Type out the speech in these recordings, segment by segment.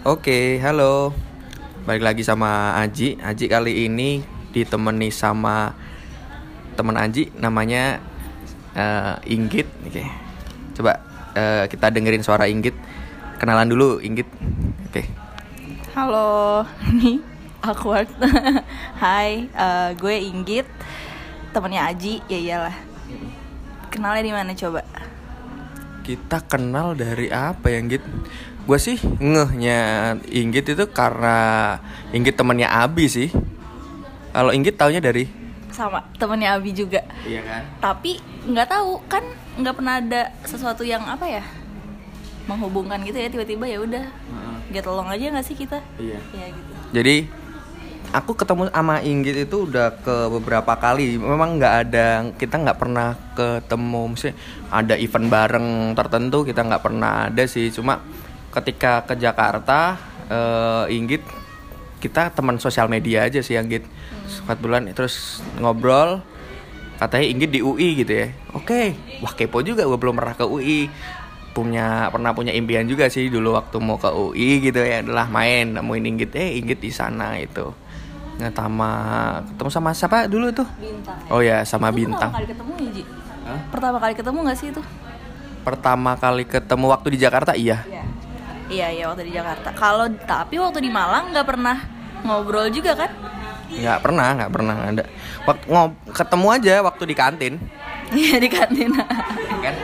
Oke, halo. Balik lagi sama Aji. Aji kali ini ditemani sama teman Aji namanya eh, Inggit. Oke. Coba eh, kita dengerin suara Inggit. Kenalan dulu Inggit. Oke. Halo, ini awkward. Hai, eh, gue Inggit, temennya Aji. Ya iyalah. Kenalnya di mana coba? Kita kenal dari apa ya Inggit? Gue sih ngehnya Inggit itu karena Inggit temannya Abi sih. Kalau Inggit taunya dari Sama temennya Abi juga. Iya kan? Tapi nggak tahu kan nggak pernah ada sesuatu yang apa ya menghubungkan gitu ya tiba-tiba ya udah get along aja nggak sih kita? Iya. Ya gitu. Jadi aku ketemu sama Inggit itu udah ke beberapa kali. Memang nggak ada kita nggak pernah ketemu, mesti ada event bareng tertentu kita nggak pernah ada sih. Cuma ketika ke Jakarta, eh, Inggit kita teman sosial media aja sih Inggit. Empat bulan terus ngobrol. Katanya Inggit di UI gitu ya. Oke, wah kepo juga gue belum pernah ke UI punya pernah punya impian juga sih dulu waktu mau ke UI gitu ya adalah main nemuin Inggit eh Inggit di sana itu nggak sama ketemu sama siapa dulu tuh Bintang. oh ya sama Itu bintang Pertama kali ketemu ya Ji? Hah? Pertama kali ketemu nggak sih itu? pertama kali ketemu waktu di Jakarta iya Iya. Iya iya waktu di Jakarta. Kalau tapi waktu di Malang nggak pernah ngobrol juga kan? nggak pernah nggak pernah ada. Waktu ngob ketemu aja waktu di kantin. Iya di kantin. kan?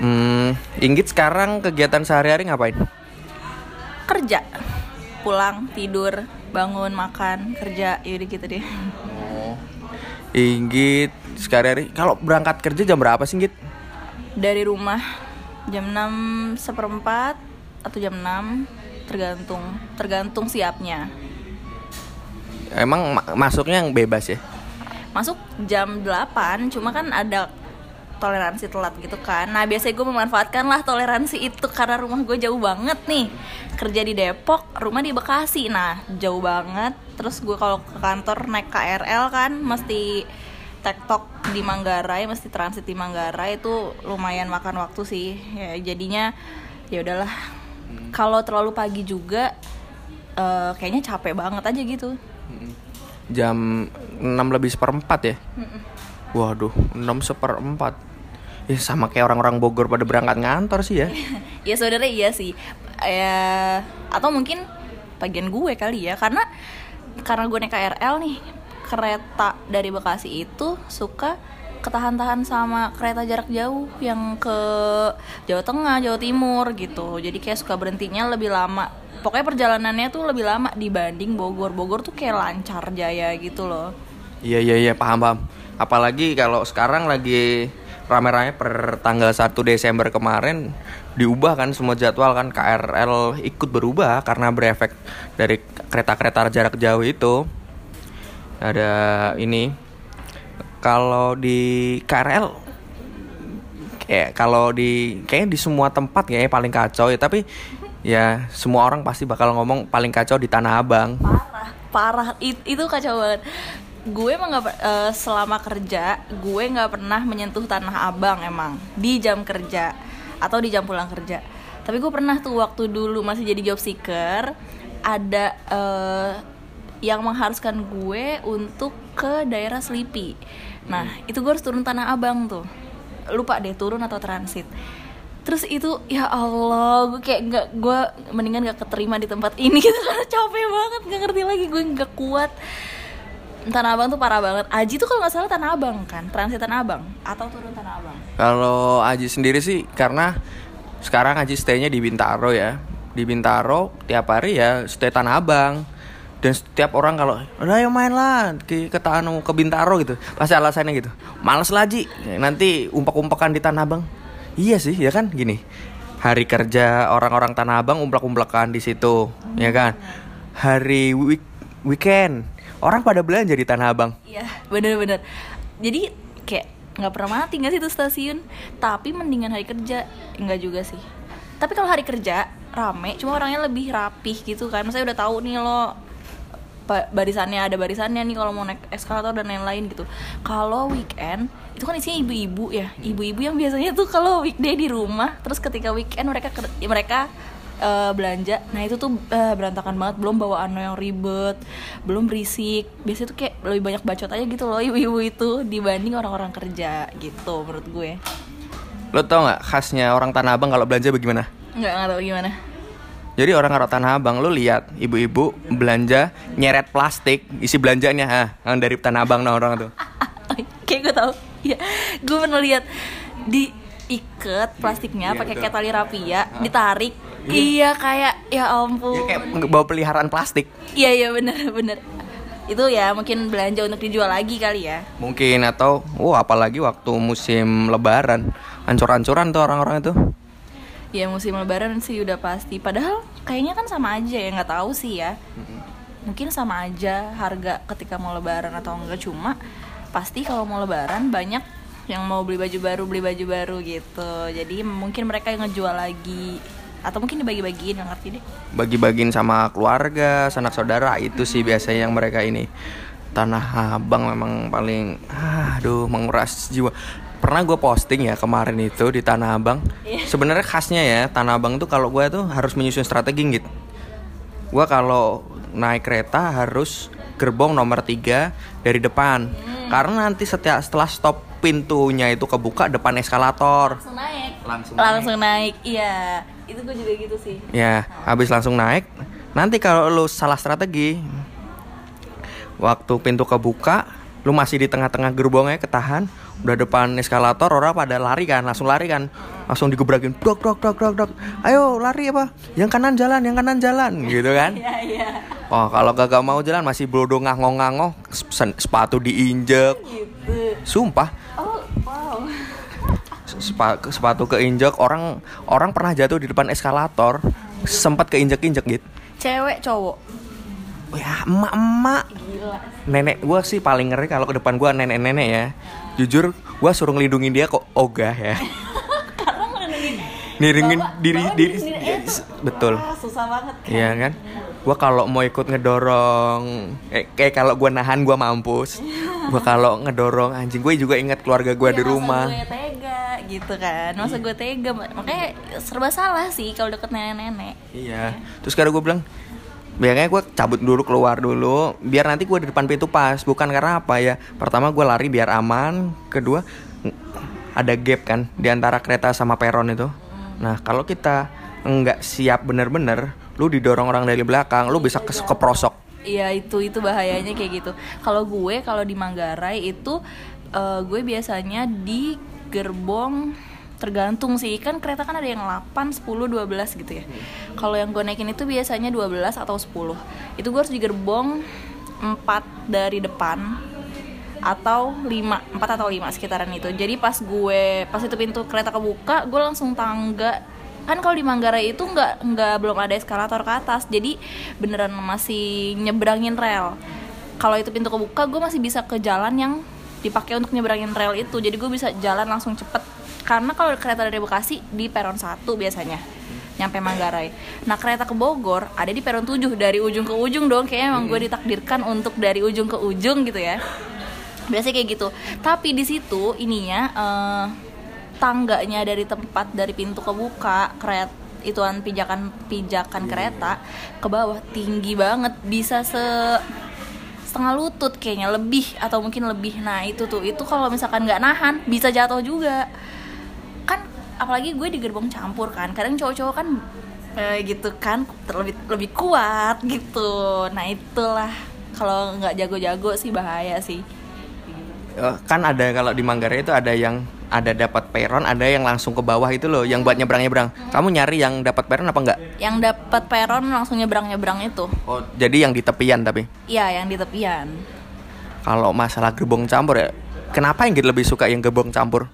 Hmm, Inggit sekarang kegiatan sehari-hari ngapain? Kerja, pulang tidur, bangun makan, kerja, yaudah gitu deh. oh. Inggit sehari-hari. Kalau berangkat kerja jam berapa sih Inggit? Dari rumah jam 6 seperempat atau jam 6 tergantung tergantung siapnya. emang ma- masuknya yang bebas ya? Masuk jam 8 cuma kan ada toleransi telat gitu kan. Nah biasanya gue memanfaatkan lah toleransi itu Karena rumah gue jauh banget nih. Kerja di Depok, rumah di Bekasi. Nah jauh banget. Terus gue kalau ke kantor naik KRL kan Mesti tektok di Manggarai Mesti transit di Manggarai Itu lumayan makan waktu sih. Ya Jadinya ya udahlah Kalau terlalu pagi juga eh, Kayaknya capek banget aja gitu. Jam 6 lebih seperempat ya? Waduh 6 seperempat. Ya sama kayak orang-orang Bogor pada berangkat ngantor sih ya. Ya sebenarnya iya sih. Ya atau mungkin bagian gue kali ya. Karena karena gue naik KRL nih kereta dari Bekasi itu suka ketahan-tahan sama kereta jarak jauh yang ke Jawa Tengah, Jawa Timur gitu. Jadi kayak suka berhentinya lebih lama. Pokoknya perjalanannya tuh lebih lama dibanding Bogor. Bogor tuh kayak lancar jaya gitu loh. iya iya iya paham paham apalagi kalau sekarang lagi rame-rame per tanggal 1 Desember kemarin diubah kan semua jadwal kan KRL ikut berubah karena berefek dari kereta-kereta jarak jauh itu ada ini kalau di KRL kayak kalau di kayaknya di semua tempat kayaknya paling kacau ya. Tapi ya semua orang pasti bakal ngomong paling kacau di Tanah Abang. Parah parah. It- itu kacau banget. Gue emang nggak eh, selama kerja gue nggak pernah menyentuh tanah abang emang. Di jam kerja atau di jam pulang kerja. Tapi gue pernah tuh waktu dulu masih jadi job seeker ada eh, yang mengharuskan gue untuk ke daerah Sleepy nah itu gue harus turun tanah abang tuh. Lupa deh turun atau transit. Terus itu ya Allah gue kayak nggak gue mendingan nggak keterima di tempat ini gitu karena capek banget nggak ngerti lagi gue nggak kuat. Tanah Abang tuh parah banget. Aji tuh kalau nggak salah Tanah Abang kan? Transit Tanah Abang? Atau turun Tanah Abang? Kalau Aji sendiri sih karena sekarang Aji stay-nya di Bintaro ya. Di Bintaro tiap hari ya stay Tanah Abang. Dan setiap orang kalau udah ayo main lah ke ke ke Bintaro gitu. Pasti alasannya gitu. Males lah Ji. Nanti umpak-umpakan di Tanah Abang. Iya sih, ya kan gini. Hari kerja orang-orang Tanah Abang umplak-umplakan di situ, ya kan. Hari week weekend orang pada belanja di Tanah Abang. iya bener-bener jadi kayak nggak pernah mati nggak sih itu stasiun tapi mendingan hari kerja enggak juga sih tapi kalau hari kerja rame cuma orangnya lebih rapih gitu kan saya udah tahu nih lo barisannya ada barisannya nih kalau mau naik eskalator dan lain-lain gitu. Kalau weekend itu kan isinya ibu-ibu ya. Ibu-ibu yang biasanya tuh kalau weekday di rumah terus ketika weekend mereka mereka eh, belanja. Nah itu tuh eh, berantakan banget. Belum bawaannya yang ribet belum berisik. Biasanya tuh kayak lebih banyak bacot aja gitu loh ibu-ibu itu dibanding orang-orang kerja gitu menurut gue. Lo tau nggak khasnya orang Tanah Abang kalau belanja bagaimana? nggak nggak tahu gimana Jadi orang orang Tanah Abang lo lihat ibu-ibu belanja nyeret plastik isi belanjanya ah yang dari Tanah Abang nah orang tuh. kayak gue tahu ya gue pernah lihat diikat plastiknya Iya, pakai betul. kayak tali rapia ditarik. Iya. Kayak ya ampun. Ya kayak bawa peliharaan plastik. iya iya bener bener. Itu ya mungkin belanja untuk dijual lagi kali ya. Mungkin atau wah apalagi waktu musim lebaran. Ancur-ancuran tuh orang-orang itu. Ya musim lebaran sih udah pasti. Padahal kayaknya kan sama aja ya nggak tahu sih ya. Mungkin sama aja harga ketika mau lebaran atau enggak cuma pasti kalau mau lebaran banyak yang mau beli baju baru beli baju baru gitu. Jadi mungkin mereka yang ngejual lagi. Atau mungkin dibagi-bagiin nggak ngerti deh. Bagi-bagiin sama keluarga, sanak saudara itu sih biasanya yang mereka ini. Tanah Abang memang paling aduh menguras jiwa. Pernah gue posting ya kemarin itu di Tanah Abang. Iya. Sebenarnya khasnya ya Tanah Abang tuh kalau gue tuh harus menyusun strategi gitu. Gue kalau naik kereta harus gerbong nomor 3 dari depan. Karena nanti setiap setelah stop pintunya itu kebuka depan eskalator. langsung naik Langsung langsung naik iya itu gue juga gitu sih Ya, habis langsung naik. Nanti kalau lu salah strategi, waktu pintu kebuka, lu masih di tengah-tengah gerbongnya ketahan, udah depan eskalator, orang pada lari kan, langsung lari kan, langsung digebrakin, dok dok dok dok dok, ayo lari apa? Yang kanan jalan, yang kanan jalan, gitu kan? iya iya. Oh, kalau gak mau jalan masih blodo ngangong-ngangong, sen- sepatu diinjek, sumpah. oh Sepa- sepatu keinjek orang orang pernah jatuh di depan eskalator sempat keinjek-injek gitu cewek cowok ya emak-emak. Gila nenek gua sih paling ngeri kalau ke depan gua nenek-nenek ya. Jujur gua suruh ngelindungin dia kok ogah ya. Niringin diri diri tuh, betul. Wah, susah banget. Kan Iya kan? Gua kalau mau ikut ngedorong eh, kayak kalau gua nahan gua mampus. Gua kalau ngedorong anjing gue juga ingat keluarga gua Ya, di masa rumah. gue tega gitu kan. Masa gue tega makanya serba salah sih kalau deket nenek-nenek. Iya. Terus sekarang gue bilang, biasanya gue cabut dulu keluar dulu, biar nanti gue di depan pintu pas. Bukan karena apa ya? Pertama gue lari biar aman. Kedua ada gap kan di antara kereta sama peron itu. Nah kalau kita nggak siap bener-bener, lu didorong orang dari belakang, lu bisa kes- keprosok. Iya itu itu bahayanya kayak gitu. Kalau gue kalau di Manggarai itu eh, gue biasanya di gerbong tergantung sih kan kereta kan ada yang 8, 10, 12 gitu ya. Kalau yang gue naikin itu biasanya 12 atau 10. Itu gue harus di gerbong 4 dari depan atau 5, 4 atau 5 sekitaran itu. Jadi pas gue pas itu pintu kereta kebuka, gue langsung tangga kan kalau di Manggarai itu nggak nggak belum ada eskalator ke atas jadi beneran masih nyebrangin rel kalau itu pintu kebuka gue masih bisa ke jalan yang dipakai untuk nyebrangin rel itu jadi gue bisa jalan langsung cepet karena kalau kereta dari Bekasi di peron 1 biasanya nyampe Manggarai. Nah kereta ke Bogor ada di peron 7 dari ujung ke ujung dong. Kayaknya emang gue ditakdirkan untuk dari ujung ke ujung gitu ya. Biasanya kayak gitu. Tapi di situ ininya eh, tangganya dari tempat dari pintu kebuka kereta ituan pijakan pijakan kereta ke bawah tinggi banget. Bisa se setengah lutut kayaknya lebih atau mungkin lebih. Nah itu tuh. Itu kalau misalkan nggak nahan bisa jatuh juga kan apalagi gue di gerbong campur kan kadang cowok-cowok kan eh, gitu kan terlebih lebih kuat gitu nah itulah kalau nggak jago-jago sih bahaya sih Eh, kan ada kalau di Manggarai itu ada yang ada dapat peron, ada yang langsung ke bawah itu loh, yang buat nyebrang-nyebrang. Kamu nyari yang dapat peron apa enggak? yang dapat peron langsung nyebrang-nyebrang itu Oh, jadi yang di tepian tapi. iya yang di tepian Kalau masalah gerbong campur ya, kenapa yang lebih suka yang gerbong campur?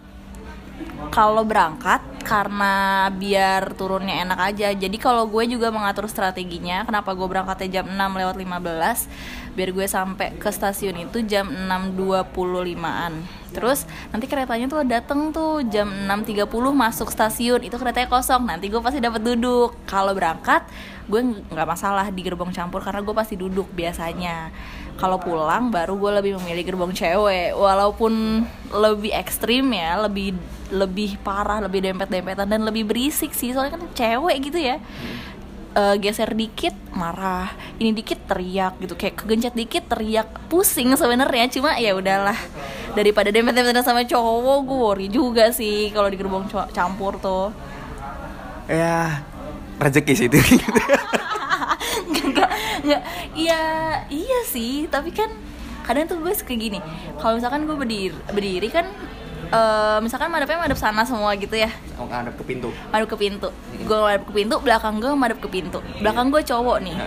Kalau berangkat karena biar turunnya enak aja. Jadi kalau gue juga mengatur strateginya kenapa gue berangkatnya jam 6 lewat 15 biar gue sampai ke stasiun itu jam 6.25an terus nanti keretanya tuh dateng tuh jam 6.30 masuk stasiun itu keretanya kosong nanti gue pasti dapat duduk. Kalau berangkat gue nggak masalah di gerbong campur karena gue pasti duduk biasanya kalau pulang baru gue lebih memilih gerbong cewek. Walaupun lebih ekstrim ya lebih lebih parah lebih dempet dempetan dan lebih berisik sih. Soalnya kan cewek gitu ya. Eh, geser dikit marah. Ini dikit teriak gitu. Kayak kegencet dikit teriak. Pusing sebenarnya. Cuma ya udahlah. Daripada dempet dempetan sama cowok gue worry juga sih kalau di gerbong campur tuh. Ya rezeki sih itu nggak nggak nggak iya iya sih. Tapi kan kadang tuh gue suka gini. Kalau misalkan gue berdiri berdiri kan eh, misalkan madepnya madep sana semua gitu ya. Oh ngadep ke pintu. Madep ke pintu. Gue madep ke pintu belakang gue madep ke pintu. Belakang gue cowok nih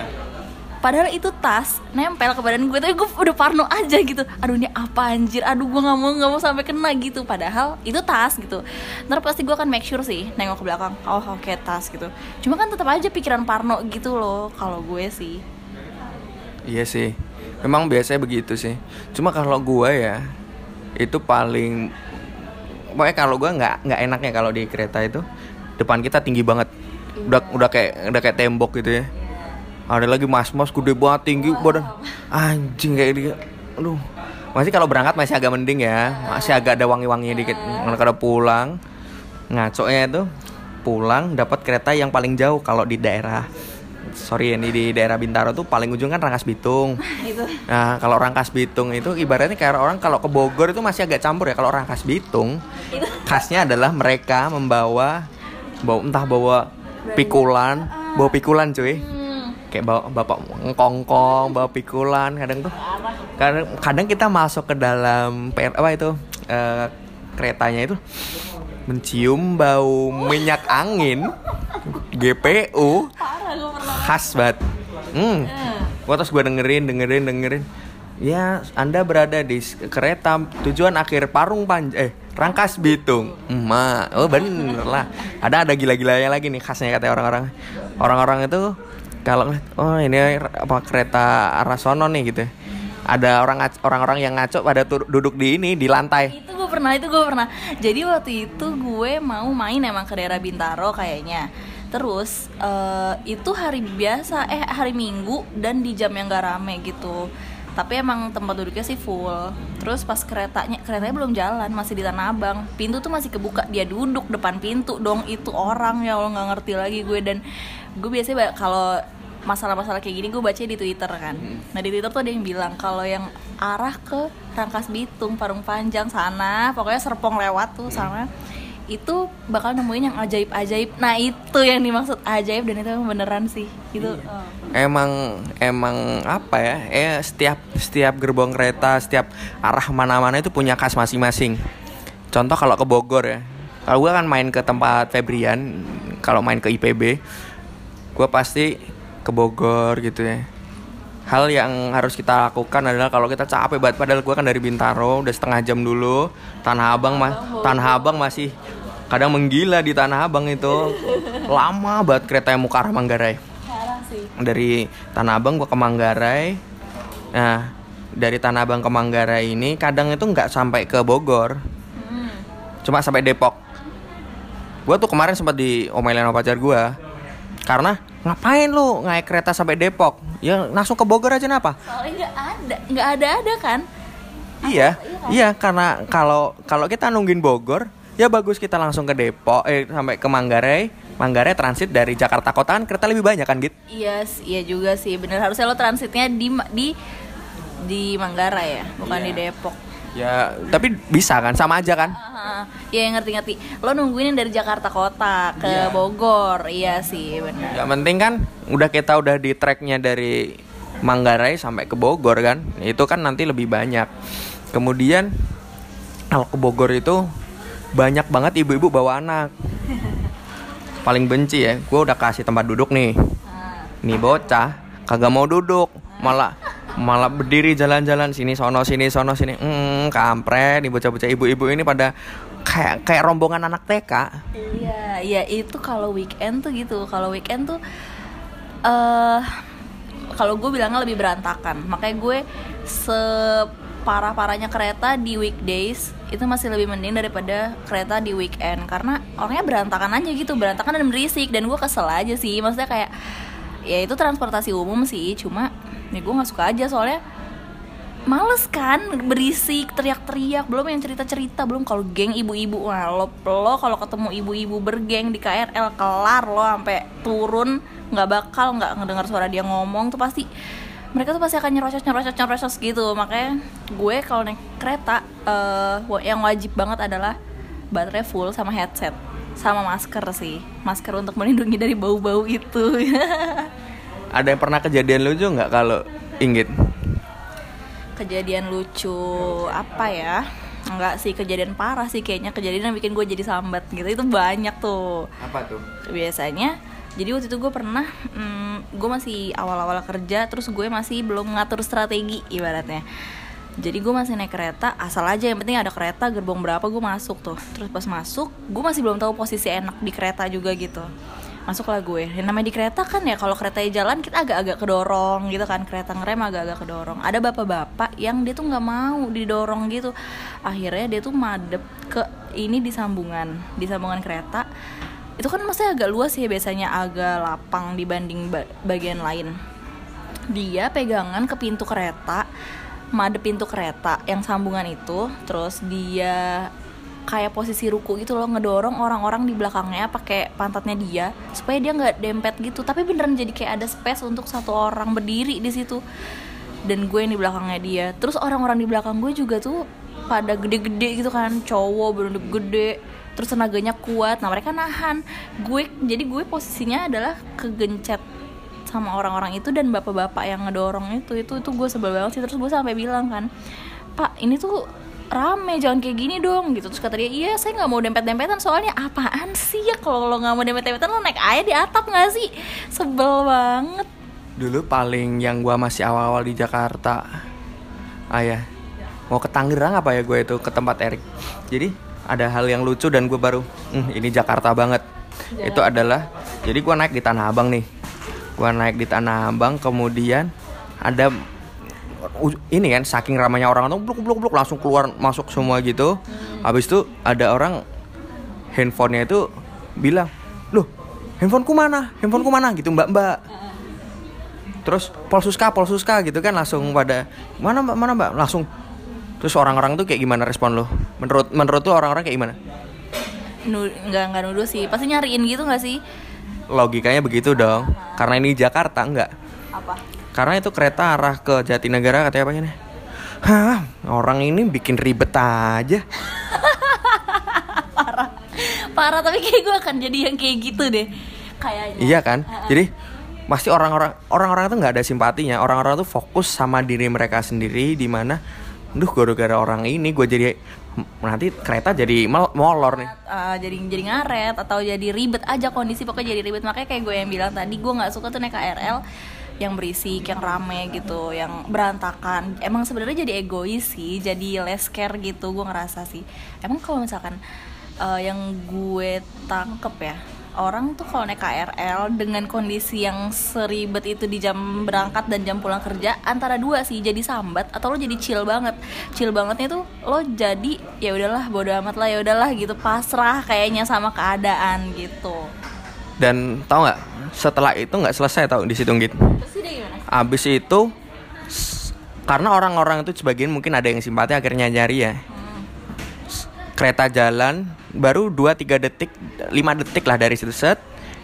padahal itu tas nempel ke badan gue tapi gue udah parno aja gitu. Aduh ini apa anjir? Aduh gue nggak mau nggak mau sampai kena gitu. Padahal itu tas gitu. Ntar pasti gue akan make sure sih nengok ke belakang. Oh oke tas gitu. Cuma kan tetap aja pikiran parno gitu loh kalau gue sih. Iya sih, memang biasanya begitu sih. Cuma kalau gua ya, itu paling, pokoknya kalau gua nggak nggak enaknya kalau di kereta itu depan kita tinggi banget, udah udah kayak udah kayak tembok gitu ya. Ada lagi mas-mas gede banget tinggi badan, anjing kayak dia, aduh. Masih kalau berangkat masih agak mending ya, masih agak ada wangi-wanginya dikit. Kalau pulang, ngaconya itu pulang dapat kereta yang paling jauh kalau di daerah sorry ini di daerah Bintaro tuh paling ujung kan Rangkas Bitung. itu. Nah kalau Rangkas Bitung itu ibaratnya kayak orang kalau ke Bogor itu masih agak campur ya. Kalau Rangkas Bitung itu. khasnya adalah mereka membawa bawa entah bawa pikulan, bawa pikulan cuy. Kayak bawa bapak ngkongkong, bawa pikulan kadang tuh. Kadang kadang kita masuk ke dalam per, apa itu eh, keretanya itu mencium bau minyak angin GPU khas banget. Hmm. Eh, Gua terus gue dengerin, dengerin, dengerin. Ya, Anda berada di kereta tujuan akhir Parung Panjang, eh Rangkas Bitung. Ma, oh bener lah. Ada ada gila-gilanya lagi nih khasnya kata orang-orang. Orang-orang itu kalau oh ini apa kereta arah sono nih gitu. ya. Ada orang orang-orang yang ngaco pada duduk di ini di lantai. itu gue pernah itu gue pernah jadi waktu itu gue mau main emang ke daerah Bintaro kayaknya terus eh, itu hari biasa eh hari Minggu dan di jam yang gak rame gitu tapi emang tempat duduknya sih full terus pas keretanya keretanya belum jalan masih di Tanah Abang pintu tuh masih kebuka dia duduk depan pintu dong itu orang ya Allah nggak ngerti lagi gue dan gue biasanya kalau masalah-masalah kayak gini gue baca di Twitter kan. Nah di Twitter tuh ada yang bilang kalau yang arah ke Rangkas Bitung, Parung Panjang sana, pokoknya Serpong lewat tuh sana, itu bakal nemuin yang ajaib-ajaib. Nah itu yang dimaksud ajaib dan itu beneran sih. Itu. oh. Emang emang apa ya? Eh setiap setiap gerbong kereta, setiap arah mana-mana itu punya khas masing-masing. Contoh kalau ke Bogor ya. Kalau gue kan main ke tempat Febrian, kalau main ke IPB, gue pasti ke Bogor gitu ya. Hal yang harus kita lakukan adalah kalau kita capek banget, padahal gue kan dari Bintaro, udah setengah jam dulu, Tanah Abang mas, Tanah Abang masih kadang menggila di Tanah Abang itu, lama banget kereta yang mau ke arah Manggarai dari Tanah Abang gua ke Manggarai. Nah, dari Tanah Abang ke Manggarai ini kadang itu nggak sampai ke Bogor, Hmm. cuma sampai Depok. Gua tuh kemarin sempat diomelin sama pacar gua karena ngapain lu naik kereta sampai Depok? Ya langsung ke Bogor aja kenapa? Soalnya nggak ada, nggak ada ada kan? Iya, iya karena kalau kalau kita nungguin Bogor, ya bagus kita langsung ke Depok, eh sampai ke Manggarai. Manggarai transit dari Jakarta Kota kan kereta lebih banyak kan, Git? Iya, s- iya juga sih. Bener harusnya lo transitnya di di di Manggarai ya, bukan Iya. di Depok. Ya, tapi bisa kan, sama aja kan? Iya ngerti-ngerti. Lo nungguin dari Jakarta Kota ke Iya. Bogor. Iya sih, benar. Yang penting kan udah kita udah di tracknya dari Manggarai sampai ke Bogor kan, itu kan nanti lebih banyak. Kemudian kalau ke Bogor itu banyak banget ibu-ibu bawa anak. Paling benci ya, gue udah kasih tempat duduk nih. Nih bocah kagak mau duduk, malah malah berdiri jalan-jalan sini sono sini sono sini. Hmm, kampret nih bocah-bocah ibu-ibu ini pada kayak kayak rombongan anak TK. Iya, iya itu kalau weekend tuh gitu. Kalau weekend tuh eh kalau gue bilangnya lebih berantakan. Makanya gue separah-parahnya kereta di weekdays itu masih lebih mending daripada kereta di weekend karena orangnya berantakan aja gitu, berantakan dan berisik dan gue kesel aja sih. Maksudnya kayak ya itu transportasi umum sih, cuma ya gue nggak suka aja soalnya males kan berisik teriak-teriak belum yang cerita-cerita belum. Kalau geng ibu-ibu wah lo, lo kalau ketemu ibu-ibu bergeng di KRL kelar lo sampai turun nggak bakal nggak ngedengar suara dia ngomong tuh pasti mereka tuh pasti akan nyerocos nyerocos nyerocos gitu. Makanya gue kalau naik kereta wa- yang wajib banget adalah baterai full sama headset sama masker sih. Masker untuk melindungi dari bau-bau itu Ada yang pernah kejadian lucu nggak kalau Inggit? kejadian lucu apa ya? Enggak sih kejadian parah sih kayaknya. Kejadian yang bikin gue jadi sambat gitu. Itu banyak tuh. Apa tuh? biasanya jadi waktu itu gue pernah mm, gue masih awal-awal kerja terus gue masih belum ngatur strategi ibaratnya. Jadi gue masih naik kereta asal aja. Yang penting ada kereta gerbong berapa gue masuk tuh. Terus pas masuk gue masih belum tahu posisi enak di kereta juga gitu masuklah gue yang namanya di kereta kan ya kalau keretanya jalan kita agak-agak kedorong gitu kan. Kereta ngerem agak-agak kedorong. Ada bapak-bapak yang dia tuh nggak mau didorong gitu. Akhirnya dia tuh madep ke ini di sambungan di sambungan kereta. Itu kan maksudnya agak luas ya biasanya agak lapang dibanding ba- bagian lain. Dia pegangan ke pintu kereta madep pintu kereta yang sambungan itu terus dia kayak posisi ruku gitu loh ngedorong orang-orang di belakangnya pakai pantatnya dia supaya dia nggak dempet gitu. Tapi beneran jadi kayak ada space untuk satu orang berdiri di situ. Dan gue yang di belakangnya dia. Terus orang-orang di belakang gue juga tuh pada gede-gede gitu kan cowok bener gede terus tenaganya kuat. Nah mereka nahan. Gue jadi gue posisinya adalah kegencet sama orang-orang itu dan bapak-bapak yang ngedorong itu itu itu gue sebel banget sih. Terus gue sampai bilang kan pak ini tuh rame jangan kayak gini dong gitu. Terus kata dia iya saya nggak mau dempet-dempetan soalnya apaan sih ya kalau lo nggak mau dempet-dempetan lo naik aja di atap nggak sih? Sebel banget. Dulu paling yang gua masih awal-awal di Jakarta Ayah Mau ke Tangerang apa ya gue itu ke tempat Erik Jadi ada hal yang lucu dan gue baru "Hmm, Ini Jakarta banget. Itu adalah Jadi gua naik di Tanah Abang nih. Gua naik di Tanah Abang Kemudian ada ini kan saking ramainya orang tuh bluk bluk bluk langsung keluar masuk semua gitu. Habis itu ada orang handphonenya itu bilang loh handphoneku mana? Handphoneku mana? Gitu mbak mbak. Terus polsuska polsuska gitu kan langsung pada mana mbak mana mbak? Langsung terus orang-orang tuh kayak gimana respon lo menurut menurut tuh orang-orang kayak gimana? Nu- nggak nggak nuduh sih. Pasti nyariin gitu nggak sih? Logikanya begitu dong. Karena ini Jakarta enggak apa karena itu kereta arah ke Jatinegara katanya apa ini Hah, orang ini bikin ribet aja. parah tapi kayak gue akan jadi yang kayak gitu deh kayaknya Iya kan? Jadi pasti orang-orang orang-orang itu nggak ada simpatinya. Orang-orang tuh fokus sama diri mereka sendiri di mana duh gara-gara orang ini gue jadi nanti kereta jadi molor nih. Uh, jadi jadi ngaret atau jadi ribet aja kondisi pokoknya jadi ribet makanya kayak gue yang bilang tadi gue nggak suka tuh naik KRL yang berisik yang rame gitu yang berantakan. Emang sebenarnya jadi egois sih jadi less care gitu gue ngerasa sih. Emang kalau misalkan uh, yang gue tangkep ya orang tuh kalau naik KRL dengan kondisi yang seribet itu di jam berangkat dan jam pulang kerja antara dua sih jadi sambat atau lo jadi chill banget. Chill bangetnya tuh lo jadi ya udahlah bodo amat lah ya udahlah gitu. Pasrah kayaknya sama keadaan gitu Dan tahu nggak? Setelah itu nggak selesai tahu di situ gitu. Abis itu karena orang-orang itu sebagian mungkin ada yang simpati akhirnya nyari ya. Kereta jalan baru 2 3 detik, 5 detik lah dari situ set.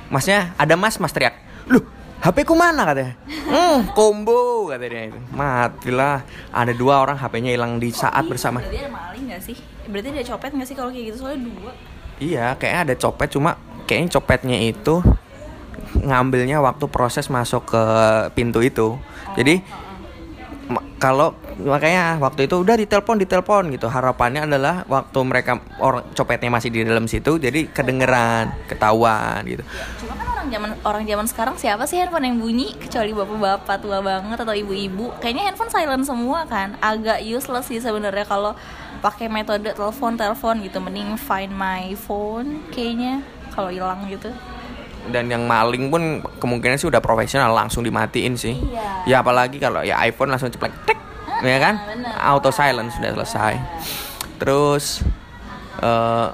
Masnya ada Mas, Mas teriak. Loh, HP ku mana katanya? Hmm, combo katanya itu. Matilah. Ada dua orang HP-nya hilang di saat Ih, bersama. berarti ada maling gak sih berarti ada copet gak sih kalau kayak gitu soalnya dua Iya, kayaknya ada copet cuma kayaknya copetnya itu ngambilnya waktu proses masuk ke pintu itu. Jadi ma- kalau makanya waktu itu udah ditelepon ditelepon gitu. Harapannya adalah waktu mereka orang copetnya masih di dalam situ jadi kedengeran, ketahuan gitu. cuma kan orang zaman orang zaman sekarang siapa sih handphone yang bunyi kecuali bapak-bapak tua banget atau ibu-ibu kayaknya handphone silent semua kan agak useless sih sebenarnya kalau pakai metode telepon telepon gitu mending find my phone kayaknya kalau hilang gitu Dan yang maling pun kemungkinan sih udah profesional langsung dimatiin sih. Iya. Ya apalagi kalau ya iPhone langsung ceplek tek, ya kan? bener. Auto silence sudah selesai. Terus eh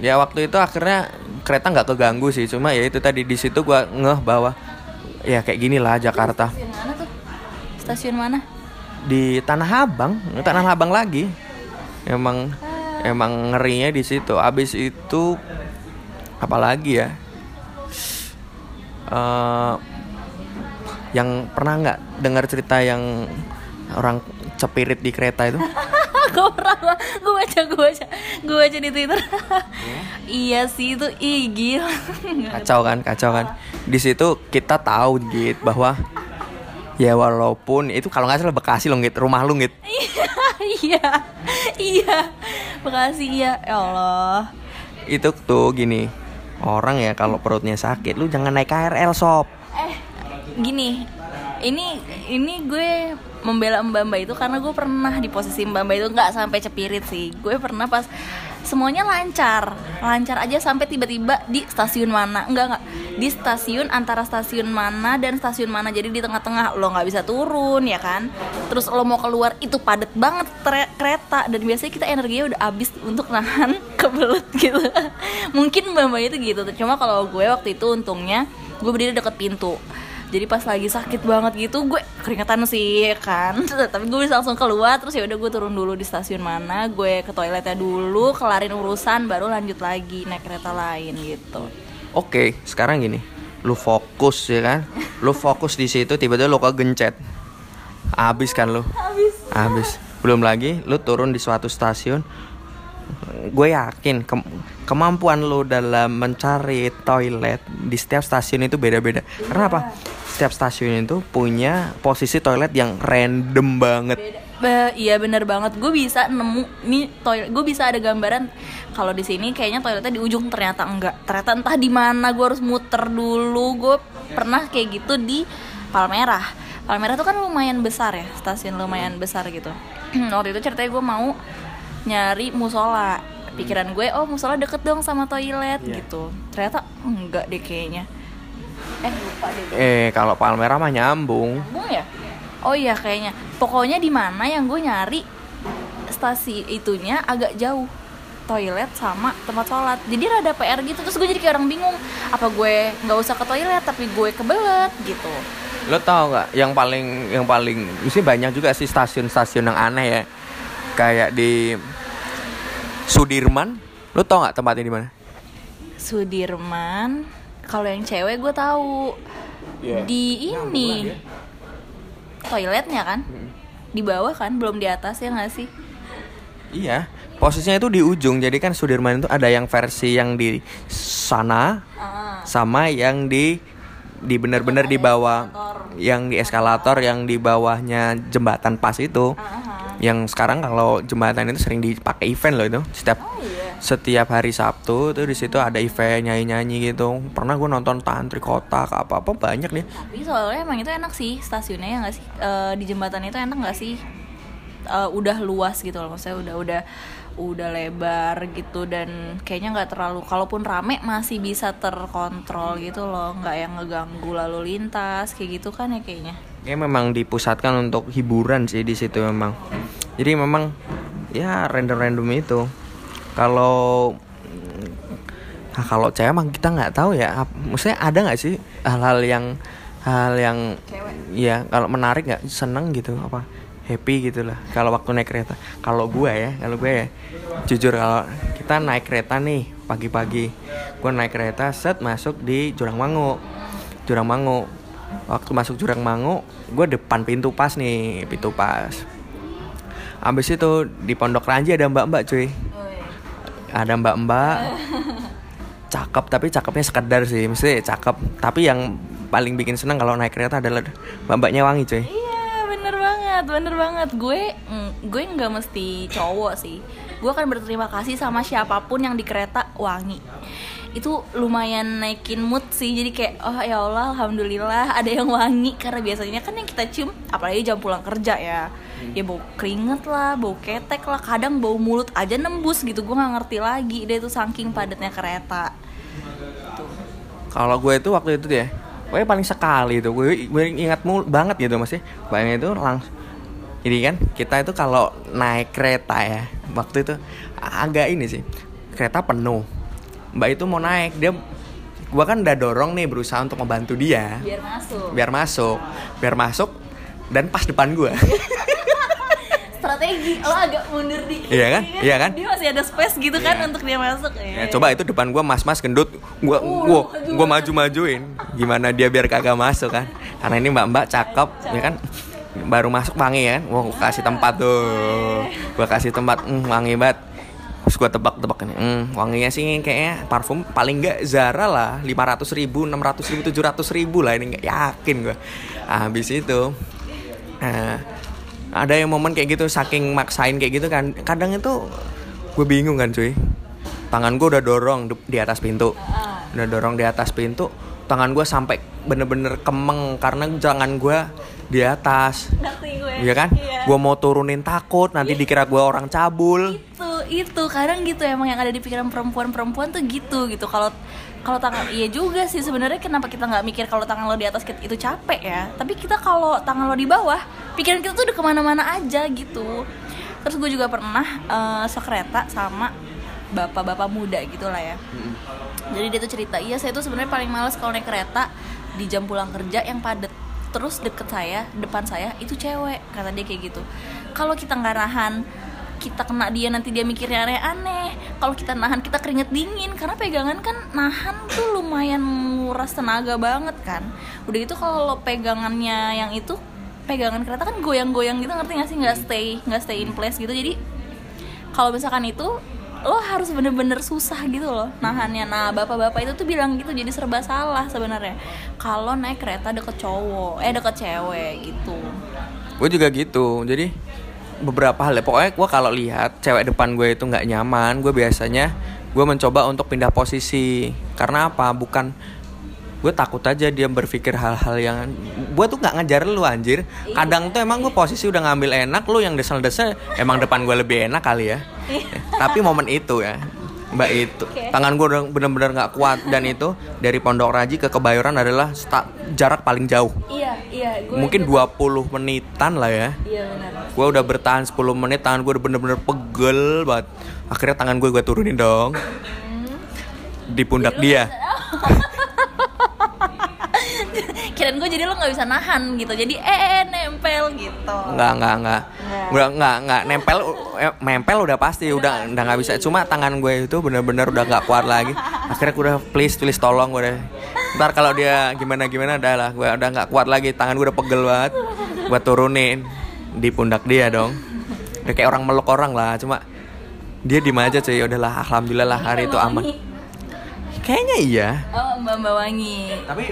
ya waktu itu akhirnya kereta nggak keganggu sih, cuma ya itu tadi di situ gua ngeh bahwa ya kayak gini lah Jakarta. stasiun mana tuh stasiun mana di Tanah Abang, Tanah Abang lagi. Emang emang ngerinya di situ. Abis itu apalagi ya? Eh, yang pernah nggak dengar cerita yang orang cepirit di kereta itu? gue pernah gue baca gue baca gue baca di twitter. Iya? Sih itu ih gila. Kacau kan kacau kan. Di situ kita tahu gitu bahwa ya walaupun itu kalau nggak salah Bekasi lo gitu rumah lu gitu iya iya makasih iya. Ya Allah. Itu tuh gini orang ya kalau perutnya sakit lu jangan naik KRL sob. Eh gini. Ini ini gue membela mbak mbak itu karena gue pernah di posisi mbak mbak itu nggak sampai cepirit sih. Gue pernah pas semuanya lancar. Lancar aja sampai tiba-tiba di stasiun mana. Enggak enggak. Di stasiun antara stasiun mana dan stasiun mana. Jadi di tengah-tengah lo nggak bisa turun ya kan? Terus lo mau keluar itu padet banget kereta. Dan biasanya kita energinya udah habis untuk nahan kebelet gitu. Mungkin mbak itu gitu. Cuma kalau gue waktu itu untungnya gue berdiri deket pintu. Jadi pas lagi sakit banget gitu gue keringetan sih kan. Tapi gue bisa langsung keluar terus ya udah gue turun dulu di stasiun mana gue ke toiletnya dulu kelarin urusan baru lanjut lagi naik kereta lain gitu. Oke sekarang gini. Lu fokus ya kan? Lu fokus di situ tiba-tiba lu kegencet. Habis kan lu? Habis. Habis. Belum lagi lu turun di suatu stasiun. Gue yakin ke- kemampuan lu dalam mencari toilet di setiap stasiun itu beda-beda. Karena apa setiap stasiun itu punya posisi toilet yang random banget. Ba- iya bener banget. Gue bisa nemu nih toilet gue bisa ada gambaran kalau di sini kayaknya toiletnya di ujung ternyata enggak. Ternyata entah di mana gue harus muter dulu. Gue pernah kayak gitu di Palmerah. Palmerah tuh kan lumayan besar ya stasiun lumayan besar gitu. Waktu itu ceritanya gue mau nyari musola. Pikiran gue oh musola deket dong sama toilet gitu. Ternyata enggak deh kayaknya eh lupa deh eh kalau Palmerah mah nyambung. Nyambung ya? Oh iya kayaknya. Pokoknya di mana yang gue nyari stasi itunya agak jauh. Toilet sama tempat sholat. Jadi rada PR gitu terus gue jadi kayak orang bingung. Apa gue nggak usah ke toilet tapi gue kebelet gitu. Lo tau nggak yang paling yang paling mesti banyak juga sih stasiun-stasiun yang aneh ya. Kayak di Sudirman. Lo tau nggak tempatnya di mana? Sudirman kalau yang cewek gue tahu. Iya. di ini. Toiletnya kan? Di bawah kan? Belum di atas ya nggak sih? Iya, posisinya itu di ujung. Jadi kan Sudirman itu ada yang versi yang di sana Ah. sama yang di di benar-benar di bawah yang di eskalator yang di bawahnya jembatan pas itu. Ah, Yang sekarang kalau jembatan itu sering dipakai event loh itu. Setiap oh iya setiap hari Sabtu tuh di situ ada event nyanyi-nyanyi gitu. Pernah gue nonton tantri kotak apa-apa banyak nih. Tapi soalnya emang itu enak sih stasiunnya ya nggak sih Eh, di jembatan itu enak nggak sih Eh, udah luas gitu loh maksudnya udah udah udah lebar gitu dan kayaknya nggak terlalu kalaupun rame masih bisa terkontrol gitu loh nggak yang ngeganggu lalu lintas kayak gitu kan ya kayaknya Ya memang dipusatkan untuk hiburan sih di situ memang. Jadi memang ya random-random itu. Kalau nah, kalau cewek emang kita nggak tahu ya. Maksudnya ada nggak sih hal-hal yang hal yang ya kalau menarik nggak seneng gitu apa happy gitu lah. Kalau waktu naik kereta. Kalau gue ya kalau gue ya jujur kalau kita naik kereta nih pagi-pagi. Gue naik kereta set masuk di Jurang Mangu. Jurang Mangu. Waktu masuk Jurang Mangu gue depan pintu pas nih pintu pas. Abis itu di Pondok Ranji ada mbak-mbak cuy. Ada mbak-mbak. Cakep tapi cakepnya sekedar sih. Mesti cakep. Tapi yang paling bikin seneng kalau naik kereta adalah mbak-mbaknya wangi cuy banget bener banget. Gue mm, gue nggak mesti cowok sih. Gue akan berterima kasih sama siapa pun yang di kereta wangi. Itu lumayan naikin mood sih. Jadi kayak oh ya Allah alhamdulillah ada yang wangi. Karena biasanya kan yang kita cium apalagi jam pulang kerja ya. Ya bau keringet lah bau ketek lah. Kadang bau mulut aja nembus gitu. Gue nggak ngerti lagi deh itu saking padatnya kereta. Kalau gue itu waktu itu dia gue paling sekali itu gue, gue ingat mul banget gitu masih bayangin itu langsung jadi kan kita itu kalau naik kereta ya waktu itu agak ini sih kereta penuh mbak itu mau naik dia gue kan udah dorong nih berusaha untuk membantu dia biar masuk biar masuk biar masuk dan pas depan gue strategi lo agak mundur dikit Iya kan? ya Iya kan? dia masih ada space gitu kan Iya. untuk dia masuk Ya, coba itu depan gua mas-mas gendut, gua Oh, gua maju gua maju-majuin. Gimana dia biar kagak masuk kan? Karena ini mbak-mbak cakep, ya kan? Baru masuk wangi ya kan? Gua kasih tempat tuh. Gua kasih tempat, mm, wangi banget. Terus gua tebak-tebak nih, mm, wanginya sih kayaknya parfum paling nggak Zara lah, 500 ribu, 600 ribu, 700 ribu lah ini nggak yakin gua. Habis itu, nah, ada yang momen kayak gitu saking maksain kayak gitu kan kadang itu gue bingung kan cuy tangan gue udah dorong di atas pintu udah dorong di atas pintu tangan gue sampai bener-bener kemeng karena tangan gue di atas. Ngerti gue Iya kan? Gue mau turunin takut nanti dikira gue orang cabul. itu itu. Kadang gitu emang yang ada di pikiran perempuan-perempuan tuh gitu gitu. Kalau kalau tangan iya juga sih. Sebenarnya kenapa kita nggak mikir kalau tangan lo di atas itu capek ya? Tapi kita kalau tangan lo di bawah pikiran kita tuh udah ke mana-mana aja gitu. Terus gue juga pernah eh, sekereta sama bapak-bapak muda gitu lah ya jadi dia tuh cerita iya saya tuh sebenarnya paling males kalau naik kereta di jam pulang kerja yang padat. Terus deket saya depan saya itu cewek kata dia kayak gitu. Kalau kita nggak nahan kita kena dia nanti dia mikirnya aneh-aneh kalau kita nahan kita keringet dingin. Karena pegangan kan nahan tuh lumayan nguras tenaga banget kan. Udah gitu kalau pegangannya yang itu pegangan kereta kan goyang-goyang gitu ngerti gak sih? Nggak stay nggak stay in place gitu. Jadi kalau misalkan itu lo harus bener-bener susah gitu loh nahannya nah bapak-bapak itu tuh bilang gitu jadi serba salah sebenarnya kalau naik kereta deket cowok eh deket cewek gitu Gue juga gitu. Jadi beberapa hal ya. Pokoknya gue kalau lihat cewek depan gue itu nggak nyaman, gue biasanya gue mencoba untuk pindah posisi. Karena apa? Bukan gue takut aja dia berpikir hal-hal yang gue tuh nggak ngejar lu anjir. Kadang tuh emang gue posisi udah ngambil enak lu yang desel-desel emang depan gue lebih enak kali ya. Tapi momen itu ya mbak itu. Oke. tangan gue udah bener-bener nggak kuat dan itu dari Pondok Raji ke Kebayoran adalah jarak paling jauh. Iya iya gue mungkin 20 menitan lah ya. Iya benar. Gue udah bertahan 10 menit tangan gue udah bener-bener pegel banget. Akhirnya tangan gue gue turunin dong. Di pundak dia kirain gue jadi lo nggak bisa nahan gitu. Jadi eh, eh, eh, nempel gitu. Nggak nggak nggak. Nggak. udah nggak nggak. Nempel eh, nempel udah pasti udah udah. nggak bisa. Cuma tangan gue itu bener-bener udah nggak kuat lagi. Akhirnya gue udah please please tolong gue udah ntar kalau dia gimana gimana udah lah. Gue udah nggak kuat lagi. Tangan gue udah pegel banget. Gue turunin di pundak dia dong. Udah kayak orang meluk orang lah. Cuma dia diem aja cuy. Udahlah alhamdulillah lah hari itu aman. Kayaknya iya. Oh mbak mbak wangi. Tapi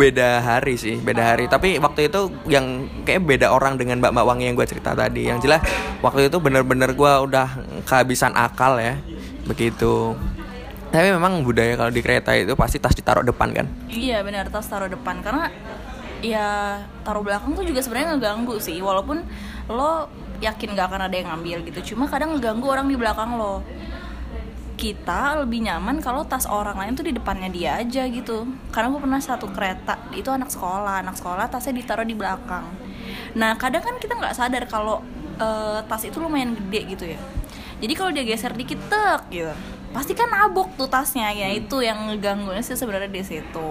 beda hari sih beda hari. Tapi waktu itu yang kayak beda orang dengan mbak mbak wangi yang gue cerita tadi. Yang jelas waktu itu bener-bener gue udah kehabisan akal ya begitu. Tapi memang budaya kalau di kereta itu pasti tas ditaruh depan kan? Iya benar tas taruh depan. Karena ya taruh belakang tuh juga sebenarnya ngeganggu sih. Walaupun lo yakin gak akan ada yang ngambil gitu. Cuma kadang ngeganggu orang di belakang lo kita lebih nyaman kalau tas orang lain tuh di depannya dia aja gitu. Karena gue pernah satu kereta itu anak sekolah anak sekolah tasnya ditaruh di belakang. Nah kadang kan kita nggak sadar kalau eh, tas itu lumayan gede gitu ya. Jadi kalau dia geser dikit tek gitu. Pasti kan nabok tuh tasnya ya itu yang ngeganggunya sih sebenarnya di situ.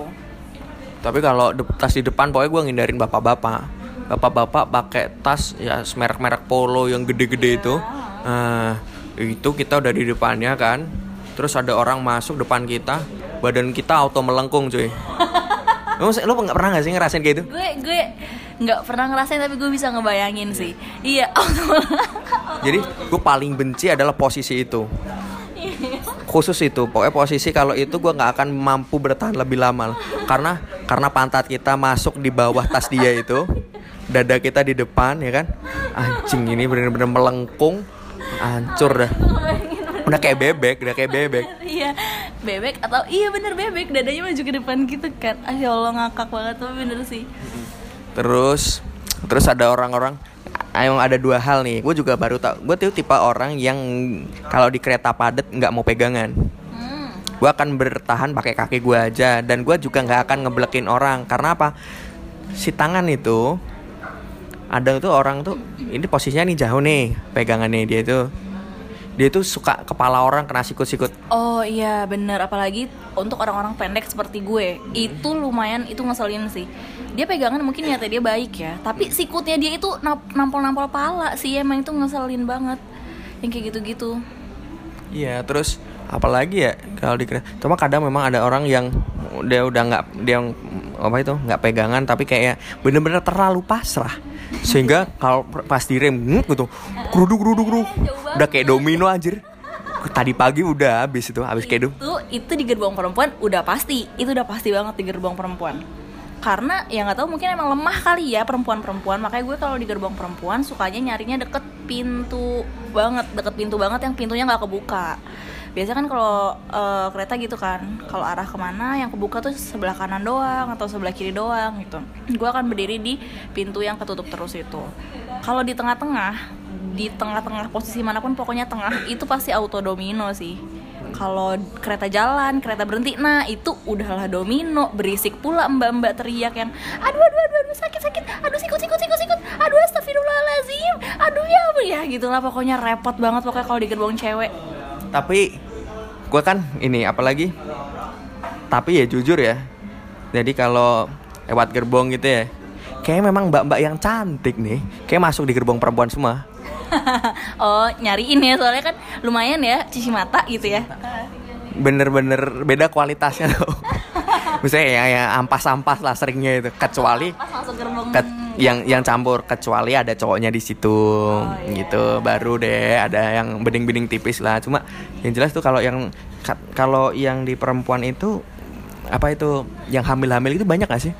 Tapi kalau de- tas di depan pokoknya gue ngindarin bapak-bapak. Bapak-bapak pakai tas ya merek-merek polo yang gede-gede itu. Nah itu kita udah di depannya kan. Terus ada orang masuk depan kita badan kita auto melengkung cuy. Lu, lu nggak pernah gak sih ngerasain kayak gitu? Gue gue nggak pernah ngerasain tapi gue bisa ngebayangin sih. Iya. Jadi gue paling benci adalah posisi itu. Khusus itu. Pokoknya posisi kalau itu gue nggak akan mampu bertahan lebih lama karena karena pantat kita masuk di bawah tas dia itu dada kita di depan ya kan? Anjing ini bener-bener melengkung hancur dah. Udah kayak bebek udah kayak bebek. Iya bebek atau iya bener bebek. Dadanya maju ke depan gitu kan. Ah ya allah ngakak banget tapi bener sih. Terus terus ada orang-orang Emang ada dua hal nih, gue juga baru tau Gue tuh tipe orang yang kalau di kereta padat nggak mau pegangan. Hmm. gue akan bertahan pakai kaki gue aja dan gue juga nggak akan ngebelekin orang. Karena apa? Si tangan itu ada tuh orang tuh ini posisinya nih jauh nih pegangannya dia itu dia tuh suka kepala orang kena sikut-sikut. Oh iya bener. Apalagi untuk orang-orang pendek seperti gue itu lumayan itu ngeselin sih. Dia pegangan mungkin niatnya dia baik ya tapi sikutnya dia itu nampol-nampol pala sih emang itu ngeselin banget. Yang kayak gitu-gitu. Iya, terus apalagi ya kalau di kereta. Cuma kadang memang ada orang yang dia udah nggak dia yang apa itu nggak pegangan tapi kayak bener-bener terlalu pasrah sehingga kalau pas direm gitu keruduk keruduk keruduk. Udah kayak domino anjir. Tadi pagi udah habis itu habis kayak itu itu itu di gerbong perempuan udah pasti itu udah pasti banget di gerbong perempuan. Karena ya nggak tahu mungkin emang lemah kali ya perempuan-perempuan. Makanya gue kalau di gerbong perempuan sukanya nyarinya deket pintu banget deket pintu banget yang pintunya nggak kebuka biasanya kan kalau eh, kereta gitu kan kalau arah ke mana yang kebuka tuh sebelah kanan doang atau sebelah kiri doang gitu. Gue akan berdiri di pintu yang ketutup terus itu. Kalau di tengah-tengah di tengah-tengah posisi mana pun pokoknya tengah itu pasti auto domino sih. Kalau kereta jalan, kereta berhenti, nah itu udahlah domino, berisik pula mbak-mbak teriak yang aduh aduh aduh, aduh sakit sakit, aduh sikut sikut sikut sikut, aduh astagfirullahalazim, aduh ya ya gitulah pokoknya repot banget pokoknya kalau di gerbong cewek. tapi gue kan ini apalagi? Tapi ya jujur ya jadi kalau lewat gerbong gitu ya kayak memang mbak-mbak yang cantik nih kayak masuk di gerbong perempuan semua. Oh nyariin ya soalnya kan lumayan ya cuci mata gitu ya. bener-bener beda kualitasnya tuh. Misalnya ya, ya ampas-ampas lah seringnya itu kecuali Pas masuk gerbong. ke- yang yang campur kecuali ada cowoknya di situ iya. gitu. baru deh ada yang bening-bening tipis lah. Cuma yang jelas tuh kalau yang ka- kalau yang di perempuan itu apa itu yang hamil-hamil itu banyak gak sih?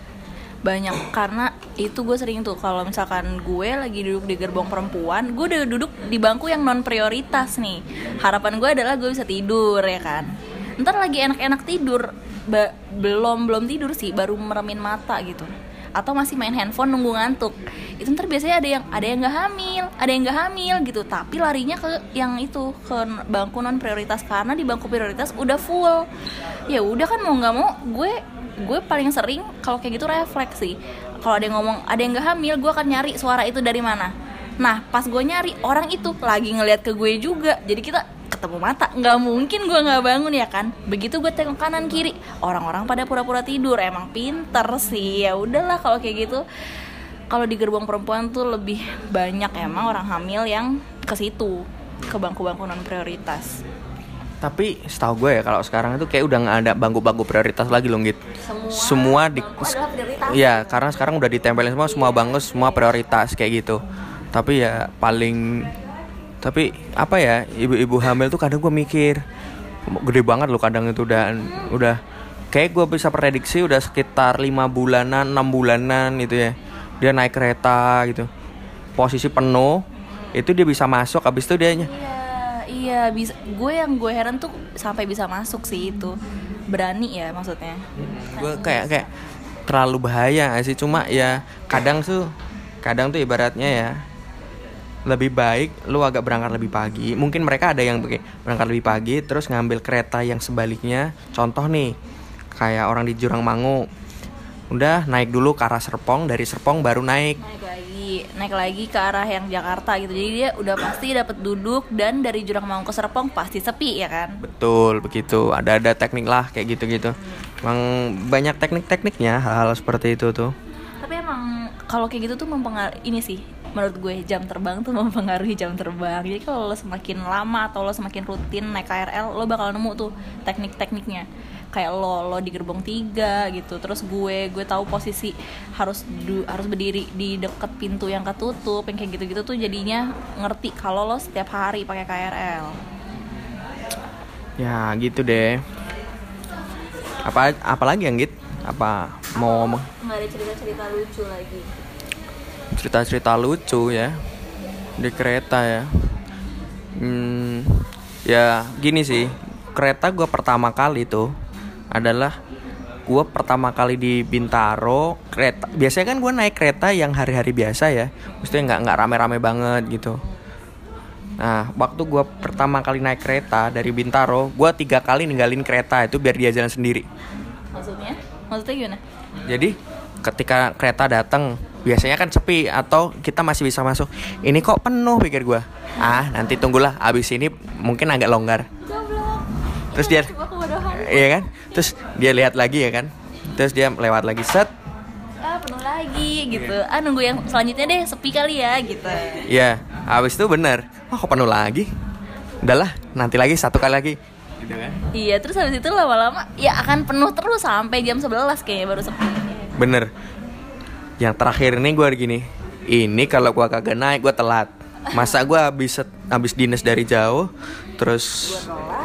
Banyak karena itu gue sering tuh kalau misalkan gue lagi duduk di gerbong perempuan gue udah duduk di bangku yang non prioritas nih. Harapan gue adalah gue bisa tidur ya kan? Ntar lagi enak-enak tidur ba- belum belum tidur sih baru meremin mata gitu atau masih main handphone nunggu ngantuk. Itu ntar biasanya ada yang ada yang nggak hamil ada yang nggak hamil gitu. Tapi larinya ke yang itu ke bangku non prioritas karena di bangku prioritas udah full. Ya udah kan mau nggak mau gue gue paling sering kalau kayak gitu refleks sih. Kalau ada yang ngomong ada yang nggak hamil gue akan nyari suara itu dari mana. Nah pas gue nyari orang itu lagi ngeliat ke gue juga. Jadi kita ketemu mata. Nggak mungkin gue nggak bangun ya kan? Begitu gue tengok kanan kiri orang-orang pada pura-pura tidur. Emang pinter sih. Ya udahlah kalau kayak gitu. Kalau di gerbong perempuan tuh lebih banyak emang orang hamil yang ke situ ke bangku-bangku non prioritas. Tapi setahu gue ya kalau sekarang itu kayak udah nggak ada bangku-bangku prioritas lagi loh gitu semua di adalah prioritas. Iya, karena sekarang udah ditempelin semua semua bangku semua prioritas kayak gitu. Tapi ya paling tapi apa ya ibu-ibu hamil tuh kadang gue mikir gede banget loh kadang itu udah udah kayak gue bisa prediksi udah sekitar lima bulanan enam bulanan gitu ya dia naik kereta gitu posisi penuh itu dia bisa masuk habis itu dia Iya, iya bisa. Gue yang gue heran tuh sampai bisa masuk sih itu. Berani ya maksudnya. gue kayak kayak terlalu bahaya sih cuma ya kadang tuh kadang tuh ibaratnya ya lebih baik lu agak berangkat lebih pagi. Mungkin mereka ada yang berangkat lebih pagi terus ngambil kereta yang sebaliknya. Contoh nih kayak orang di Jurang Mangu. Udah naik dulu ke arah Serpong dari Serpong baru naik. Naik lagi, naik lagi ke arah yang Jakarta gitu. Jadi dia udah pasti dapat duduk dan dari Jurang Mangu ke Serpong pasti sepi ya kan. betul begitu. Ada ada teknik lah kayak gitu gitu emang banyak teknik-tekniknya hal-hal seperti itu tuh. Tapi emang kalau kayak gitu tuh mempengaruhi ini sih menurut gue jam terbang tuh mempengaruhi jam terbang. Jadi kalau lo semakin lama atau lo semakin rutin naik KRL lo bakal nemu tuh teknik-tekniknya. Kayak lo lo di gerbong tiga gitu. Terus gue gue tahu posisi harus du, harus berdiri di deket pintu yang ketutup yang kayak gitu-gitu tuh jadinya ngerti kalau lo setiap hari pakai KRL ya gitu deh. Apa apalagi yang git apa mau ngomong? Nggak ada cerita-cerita lucu lagi cerita-cerita lucu ya di kereta ya. Hmm, ya gini sih kereta gue pertama kali tuh adalah gue pertama kali di Bintaro kereta biasanya kan gue naik kereta yang hari-hari biasa ya maksudnya nggak nggak rame-rame banget gitu. Nah waktu gue pertama kali naik kereta dari Bintaro gue tiga kali ninggalin kereta itu biar dia jalan sendiri. Maksudnya? Maksudnya gimana? Jadi ketika kereta datang biasanya kan sepi atau kita masih bisa masuk. Ini kok penuh pikir gua. Ah, nanti tunggulah abis ini mungkin agak longgar. Terus dia Iya kan? Terus dia lihat lagi ya kan? Terus dia lewat lagi set. ah penuh lagi gitu ah nunggu yang selanjutnya deh sepi kali ya gitu Iya, habis itu bener. Wah kok penuh lagi? Udahlah, nanti lagi satu kali lagi. Gitu kan? iya terus habis itu lama-lama ya akan penuh terus sampai jam 11 kayaknya baru sepi Bener. Yang terakhir ini gue gini. Ini kalau gua kagak naik gue telat. Masa gue habis habis dinas dari jauh, terus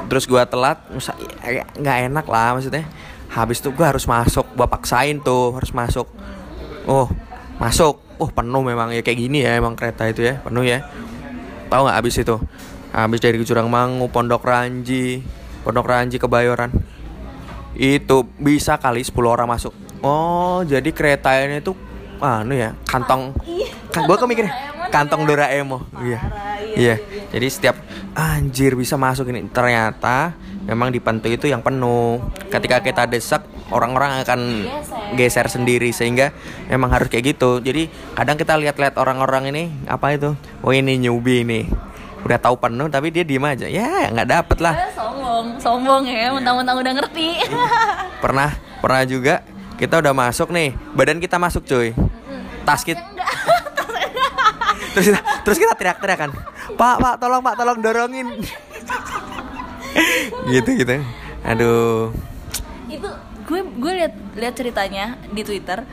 terus gua telat, masa ya, nggak enak lah maksudnya. Habis itu gue harus masuk, gua paksain tuh harus masuk. Oh masuk, oh penuh memang ya kayak gini ya emang kereta itu ya penuh ya. Tahu nggak habis itu? Habis dari Jurang Mangu, Pondok Ranji, Pondok Ranji Kebayoran. Itu bisa kali 10 orang masuk. Oh, jadi kereta ini tuh anu ya, kantong kan gua kemikir kantong Doraemon. Iya. Iya. Jadi setiap anjir bisa masuk ini. Ternyata memang di pintu itu yang penuh. Ketika kita desak, orang-orang akan geser sendiri sehingga memang harus kayak gitu. Jadi kadang kita lihat-lihat orang-orang ini apa itu? Oh ini newbie nih. Udah tahu penuh tapi dia diem aja. Ya, nggak dapet lah. Sombong sombong ya mentang-mentang udah ngerti pernah pernah juga kita udah masuk nih. Badan kita masuk cuy. Tas kita terus kita, terus kita teriak-teriak kan. Pak pak tolong pak tolong dorongin. Gitu gitu. Aduh. Itu gue gue lihat lihat ceritanya di twitter.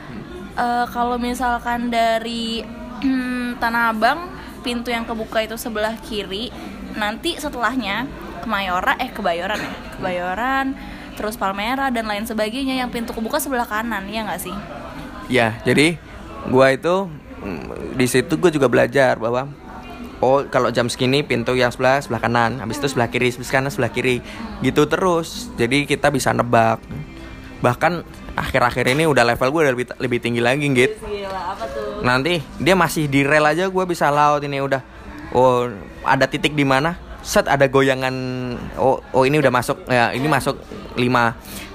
Eh, kalau misalkan dari hmm, tanah abang pintu yang kebuka itu sebelah kiri nanti setelahnya kemayora eh kebayoran ya. Kebayoran terus palmera dan lain sebagainya yang pintu kebuka sebelah kanan ya nggak sih? Ya jadi gua itu mm, di situ gue juga belajar bahwa oh kalau jam segini pintu yang sebelah sebelah kanan habis itu sebelah kiri sebelah kanan sebelah kiri gitu terus. Jadi kita bisa nebak. Bahkan akhir-akhir ini udah level gue udah lebih, lebih tinggi lagi gitu nanti dia masih di rel aja gue bisa laut ini udah. Oh ada titik di mana set ada goyangan oh oh ini udah masuk ya ini masuk 5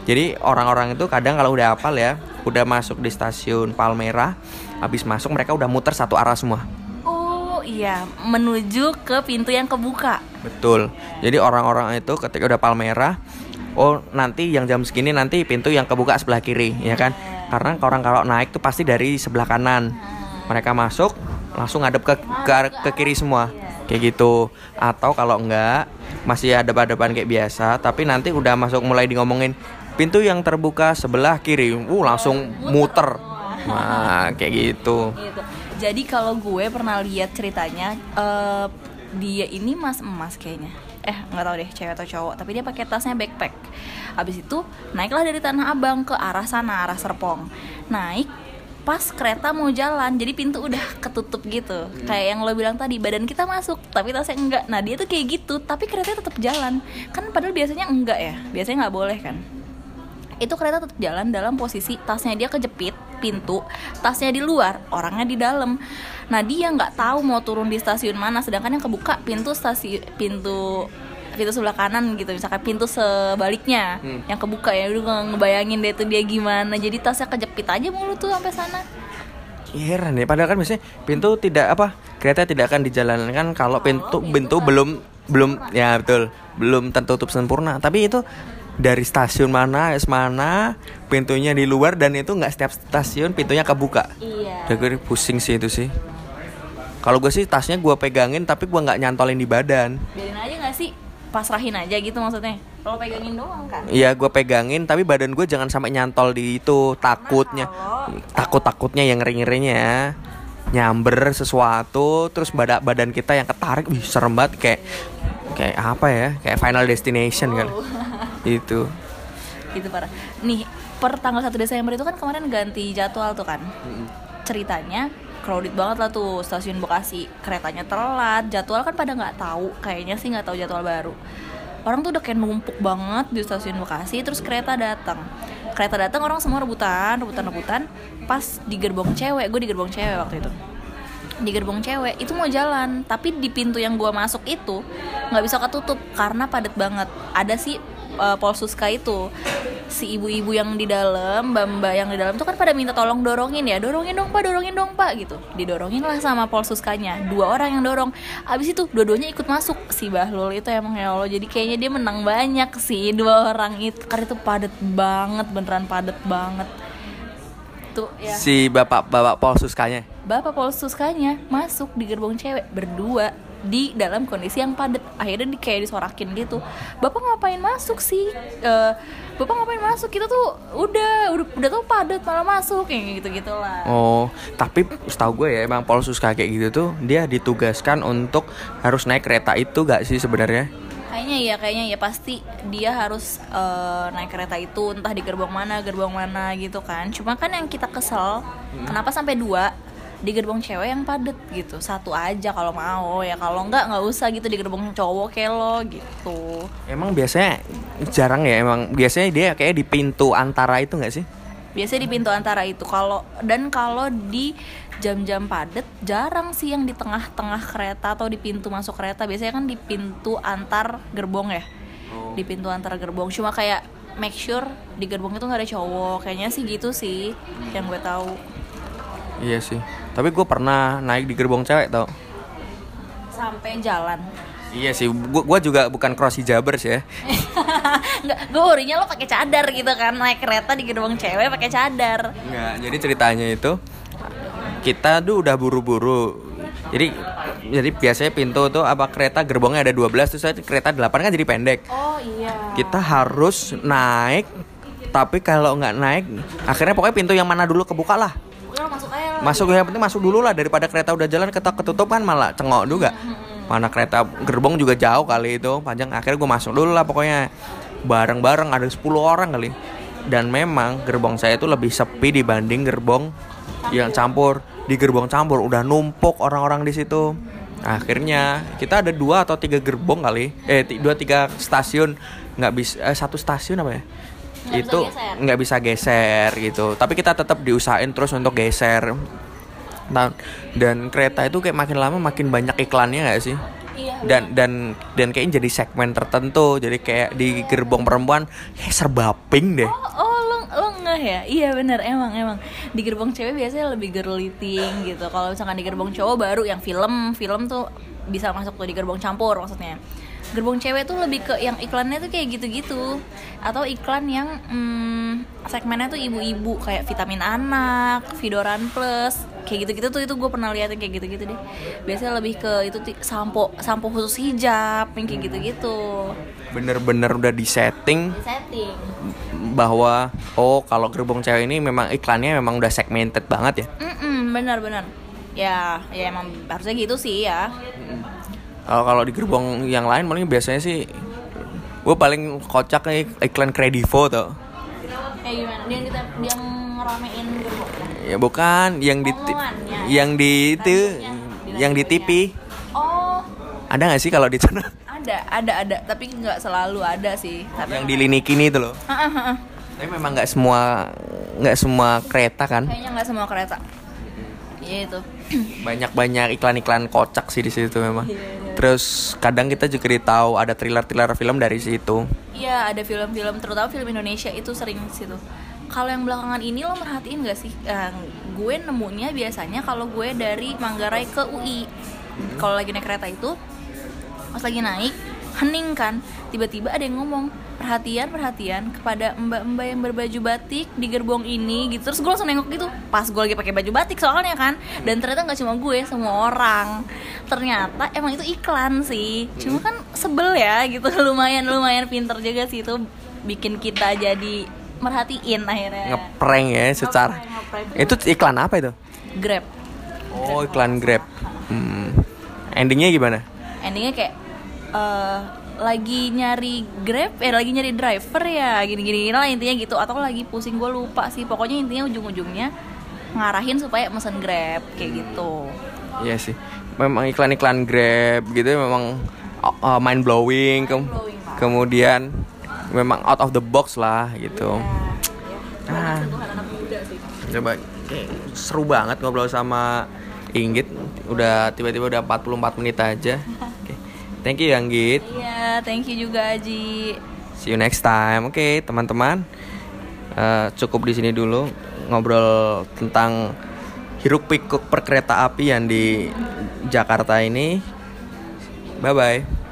jadi orang-orang itu kadang kalau udah hafal ya udah masuk di stasiun Palmera habis masuk mereka udah muter satu arah semua. Oh iya menuju ke pintu yang kebuka. Betul. Jadi orang-orang itu ketika udah Palmera oh nanti yang jam segini nanti pintu yang kebuka sebelah kiri ya kan? Karena orang kalau naik tuh pasti dari sebelah kanan. Mereka masuk langsung ngadep ke ke, ke kiri semua kayak gitu atau kalau enggak masih ada depan kayak biasa tapi nanti udah masuk mulai di ngomongin pintu yang terbuka sebelah kiri uh langsung muter nah kayak gitu gitu. Jadi kalau gue pernah lihat ceritanya eh, dia ini mas emas kayaknya. Eh nggak tahu deh cewek atau cowok. Tapi dia pakai tasnya backpack. Habis itu naiklah dari Tanah Abang ke arah sana arah Serpong. Naik pas kereta mau jalan jadi pintu udah ketutup gitu. Kayak yang lo bilang tadi badan kita masuk tapi tasnya enggak. Nah dia tuh kayak gitu tapi keretanya tetap jalan. Kan padahal biasanya enggak ya biasanya nggak boleh kan. Itu kereta tetap jalan dalam posisi tasnya dia kejepit pintu tasnya di luar orangnya di dalam. Nah dia nggak tahu mau turun di stasiun mana sedangkan yang kebuka pintu stasiun pintu pintu sebelah kanan gitu misalkan pintu sebaliknya Hmm. yang kebuka ya udah nggak ngebayangin deh tuh dia gimana. Jadi tasnya kejepit aja mulu tuh sampai sana. Heran ya padahal kan biasanya pintu tidak apa kereta tidak akan dijalankan kalau pintu pintu belum belum ya betul belum tertutup sempurna. Tapi itu dari stasiun mana es mana pintunya di luar dan itu nggak setiap stasiun pintunya kebuka. Iya. Gue pusing sih itu sih. Kalau gue sih tasnya gue pegangin tapi gue nggak nyantolin di badan. Biarin aja nggak sih pasrahin aja gitu maksudnya. Kalau pegangin doang kan Iya gue pegangin tapi badan gue jangan sampai nyantol di itu takutnya. Takut takutnya yang ngeri ngerinya nyamber sesuatu terus badan badan kita yang ketarik wih serem banget kayak kayak apa ya kayak Final Destination kan. Itu. Gitu parah. Nih per tanggal 1 Desember itu kan kemarin ganti jadwal tuh kan. Ceritanya crowded banget lah tuh stasiun Bekasi. Keretanya telat jadwal kan pada nggak tahu kayaknya sih nggak tahu jadwal baru. Orang tuh udah kayak numpuk banget di stasiun Bekasi terus kereta datang. Kereta datang orang semua rebutan rebutan rebutan. Pas di gerbong cewek gue di gerbong cewek waktu itu. Di gerbong cewek itu mau jalan tapi di pintu yang gua masuk itu nggak bisa ketutup karena padat banget. Ada si uh, Polsuska itu. Si ibu-ibu yang di dalam mbak-mbak yang di dalam tuh kan pada minta tolong dorongin ya dorongin dong pak dorongin dong pak gitu. Didorongin lah sama Polsuskanya dua orang yang dorong. Abis itu dua-duanya ikut masuk si Bahlul itu emang ya Allah. Jadi kayaknya dia menang banyak sih dua orang itu. Karena itu padat banget beneran padat banget. Gitu ya. Si bapak-bapak Polsuskanya. bapak polsuskanya masuk di gerbong cewek berdua di dalam kondisi yang padat. Akhirnya di kayak disorakin gitu. Bapak ngapain masuk sih? Eh, bapak ngapain masuk? Kita tuh udah udah udah tuh padat malah masuk. Kayak gitu gitulah Oh, tapi setahu gue ya emang Polsuska kayak gitu tuh dia ditugaskan untuk harus naik kereta itu gak sih sebenarnya? kayaknya ya kayaknya ya pasti dia harus eh, naik kereta itu entah di gerbong mana gerbong mana gitu kan. Cuma kan yang kita kesel kenapa sampai dua di gerbong cewek yang padet gitu. Satu aja kalau mau ya. Kalau enggak nggak usah gitu di gerbong cowok kayak lo gitu. Emang biasanya jarang ya? Emang biasanya dia kayak di pintu antara itu nggak sih? biasanya di pintu antara itu. Kalau dan kalau di jam-jam padet jarang sih yang di tengah-tengah kereta atau di pintu masuk kereta. Biasanya kan di pintu antar gerbong ya? Di pintu antar gerbong. Cuma kayak make sure di gerbong itu nggak ada cowok. Kayaknya sih gitu sih yang gue tahu. Iya sih. Tapi gue pernah naik di gerbong cewek tau. sampai jalan Iya sih. Gue gua juga bukan cross hijabers ya. gue worrynya lo pakai cadar gitu kan naik kereta di gerbong cewek pakai cadar Enggak. Jadi ceritanya itu kita tuh udah buru-buru. Jadi jadi biasanya pintu tuh apa kereta gerbongnya ada 12 terus saya kereta 8 kan jadi pendek. oh iya kita harus naik tapi kalau nggak naik akhirnya pokoknya pintu yang mana dulu kebuka lah Udah masuk aja. Masuk yang penting masuk dulu lah. Daripada kereta udah jalan ketok ketutup kan malah cengok juga. Mana kereta gerbong juga jauh kali itu. Panjang akhirnya gue masuk dulu lah pokoknya. Bareng-bareng ada 10 orang kali. Dan memang gerbong saya itu lebih sepi dibanding gerbong yang campur. Di gerbong campur udah numpuk orang-orang di situ. Akhirnya kita ada dua atau tiga gerbong kali. Eh dua tiga stasiun. Nggak bisa eh, satu stasiun apa ya Bisa itu nggak bisa geser gitu. Tapi kita tetap diusahain terus untuk geser. Nah, dan kereta itu kayak makin lama makin banyak iklannya nggak sih? Iya dan dan dan kayaknya jadi segmen tertentu. Jadi kayak di gerbong perempuan kayak serba pink deh. Oh, oh lo lo ngeh ya? Iya bener emang emang. Di gerbong cewek biasanya lebih girly thing gitu. Kalau misalkan di gerbong cowok baru yang film film tuh bisa masuk tuh di gerbong campur maksudnya. Gerbong cewek tuh lebih ke yang iklannya tuh kayak gitu-gitu atau iklan yang hmm, segmennya tuh ibu-ibu kayak vitamin anak, Vidoran Plus kayak gitu-gitu tuh itu gue pernah lihat kayak gitu-gitu deh. Biasanya lebih ke itu sampo sampo khusus hijab yang kayak gitu-gitu. bener-bener udah di setting bahwa oh kalau gerbong cewek ini memang iklannya memang udah segmented banget ya Mm benar-benar. Ya, ya emang harusnya gitu sih ya. Kalau kalau di gerbong yang lain paling biasanya sih gue paling kocak nih iklan Kredivo tuh Kayak gimana? Dia yang kita dia yang ngeramein gerbong. ya bukan yang di Omongannya. yang di itu yang di. TV Oh, ada nggak sih kalau di sana ada, ada, ada. Tapi nggak selalu ada sih. Tapi yang di lini kini itu loh tapi memang nggak semua nggak semua kereta kan kayaknya nggak semua kereta. Iya itu. Banyak banyak iklan-iklan kocak sih di situ memang Iya, terus kadang kita juga ditahu ada thriller-thriller film dari situ Iya, ada film-film terutama film Indonesia itu sering situ. Kalau yang belakangan ini lo merhatiin gak sih? Eh, gue nemunya biasanya kalau gue dari Manggarai ke UI. Kalau lagi naik kereta itu, pas lagi naik, hening kan. Tiba-tiba ada yang ngomong, perhatian, perhatian kepada mbak-mbak yang berbaju batik di gerbong ini gitu. Terus gue langsung nengok gitu, pas gue lagi pakai baju batik soalnya kan. Dan ternyata nggak cuma gue, semua orang. Ternyata emang itu iklan sih. Cuma kan sebel ya gitu, lumayan lumayan pinter juga sih itu bikin kita jadi merhatiin akhirnya. ngeprank ya secara Ngeprank, ngeprank. itu iklan apa itu Grab. oh iklan Grab hmm. endingnya gimana endingnya kayak eh lagi nyari grab eh lagi nyari driver ya gini gini lah intinya gitu. Atau lagi pusing gue lupa sih. Pokoknya intinya ujung ujungnya ngarahin supaya mesen grab kayak gitu. Iya sih. Memang iklan-iklan Grab gitu memang uh, mind blowing Pak. kemudian memang out of the box lah gitu. Ya, Ah. anak muda sih. Coba seru banget ngobrol sama Inggit. Udah tiba-tiba udah 44 menit aja. Oke. thank you yang Git. Iya thank you juga Aji. See you next time. Oke teman-teman. Eh, cukup di sini dulu ngobrol tentang hiruk pikuk perkereta api yang di Jakarta ini. Bye bye